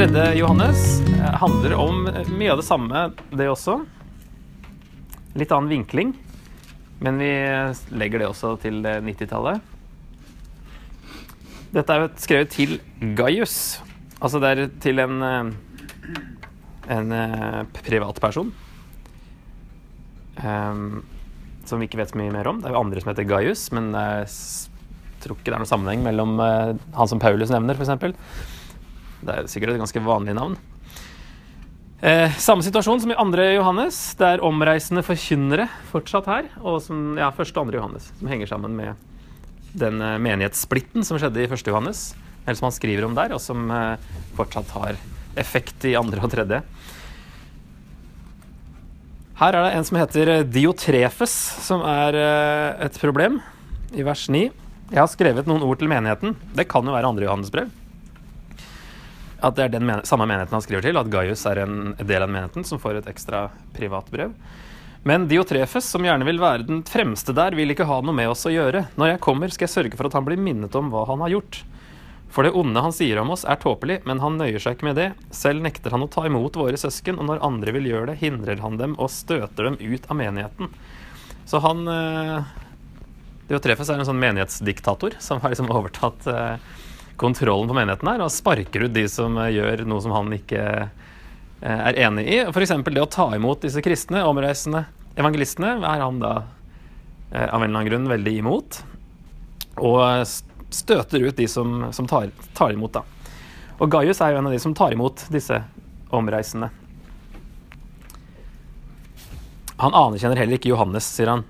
tredje Johannes eh, handler om mye av det samme, det også. Litt annen vinkling, men vi legger det også til 90-tallet. Dette er skrevet til Gaius. Altså det er til en, eh, en eh, privatperson. Um, som vi ikke vet så mye mer om. Det er jo andre som heter Gaius, men jeg tror ikke det er noen sammenheng mellom han som Paulus nevner, f.eks. Det er sikkert et ganske vanlig navn. Eh, samme situasjon som i andre Johannes. Det er omreisende forkynnere fortsatt her. Og som, ja, første og andre Johannes, som henger sammen med den eh, menighetssplitten som skjedde i første Johannes. Eller som han skriver om der, og som eh, fortsatt har effekt i andre og tredje. Her er det en som heter Diotrefes, som er eh, et problem, i vers 9. Jeg har skrevet noen ord til menigheten. Det kan jo være andre Johannes brev at det er den men samme menigheten han skriver til, at Gaius er en del av menigheten som får et ekstra privat brev. Men Diotrefes, som gjerne vil være den fremste der, vil ikke ha noe med oss å gjøre. Når jeg kommer, skal jeg sørge for at han blir minnet om hva han har gjort. For det onde han sier om oss, er tåpelig, men han nøyer seg ikke med det. Selv nekter han å ta imot våre søsken, og når andre vil gjøre det, hindrer han dem og støter dem ut av menigheten. Så han eh, Diotrefes er en sånn menighetsdiktator som har liksom overtatt eh, kontrollen på menigheten her og sparker ut de som eh, gjør noe som han ikke eh, er enig i. F.eks. det å ta imot disse kristne, omreisende evangelistene, er han da eh, av en eller annen grunn veldig imot. Og støter ut de som, som tar, tar, imot, da. Og Gaius er jo en av de som tar imot disse omreisende. Han anerkjenner heller ikke Johannes, sier han.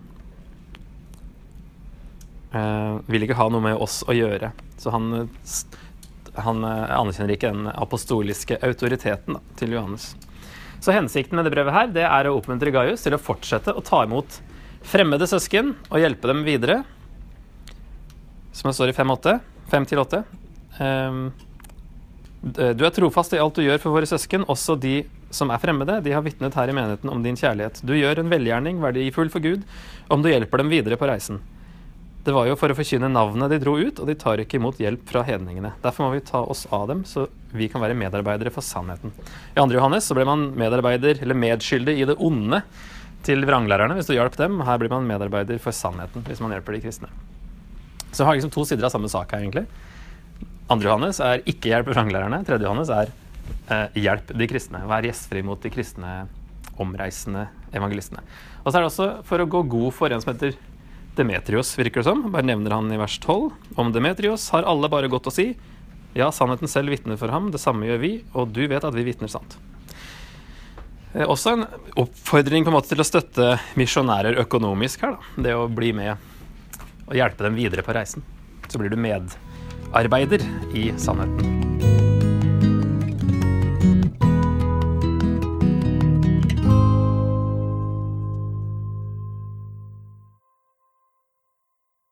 Vil ikke ha noe med oss å gjøre. Så han, han eh, anerkjenner ikke den apostoliske autoriteten da, til Johannes. Så hensikten med det brevet her, det er å oppmuntre Gaius til å fortsette å ta imot fremmede søsken og hjelpe dem videre. Som det står i 5-8. 5-8. Um, du er trofast i alt du gjør for våre søsken, også de som er fremmede. De har vitnet her i menigheten om din kjærlighet. Du gjør en velgjerning verdifull for Gud om du hjelper dem videre på reisen. Det var jo for å forkynne navnet de dro ut, og de tar ikke imot hjelp fra hedningene. Derfor må vi ta oss av dem, så vi kan være medarbeidere for sannheten. I 2. Johannes så ble man medarbeider, eller medskyldig i det onde til vranglærerne hvis du hjalp dem. Her blir man medarbeider for sannheten hvis man hjelper de kristne. Så har liksom to sider av samme sak her, egentlig. 2. Johannes er ikke hjelp vranglærerne. 3. Johannes er eh, hjelp de kristne. Vær gjestfri mot de kristne omreisende evangelistene. Og så er det også for å gå god for en som heter Demetrios, virker det som. Bare nevner han i vers 12. Om Demetrios har alle bare godt å si. Ja, sannheten selv vitner for ham, det samme gjør vi, og du vet at vi vitner sant. Eh, også en oppfordring på en måte til å støtte misjonærer økonomisk her. Da. Det å bli med og hjelpe dem videre på reisen. Så blir du medarbeider i sannheten.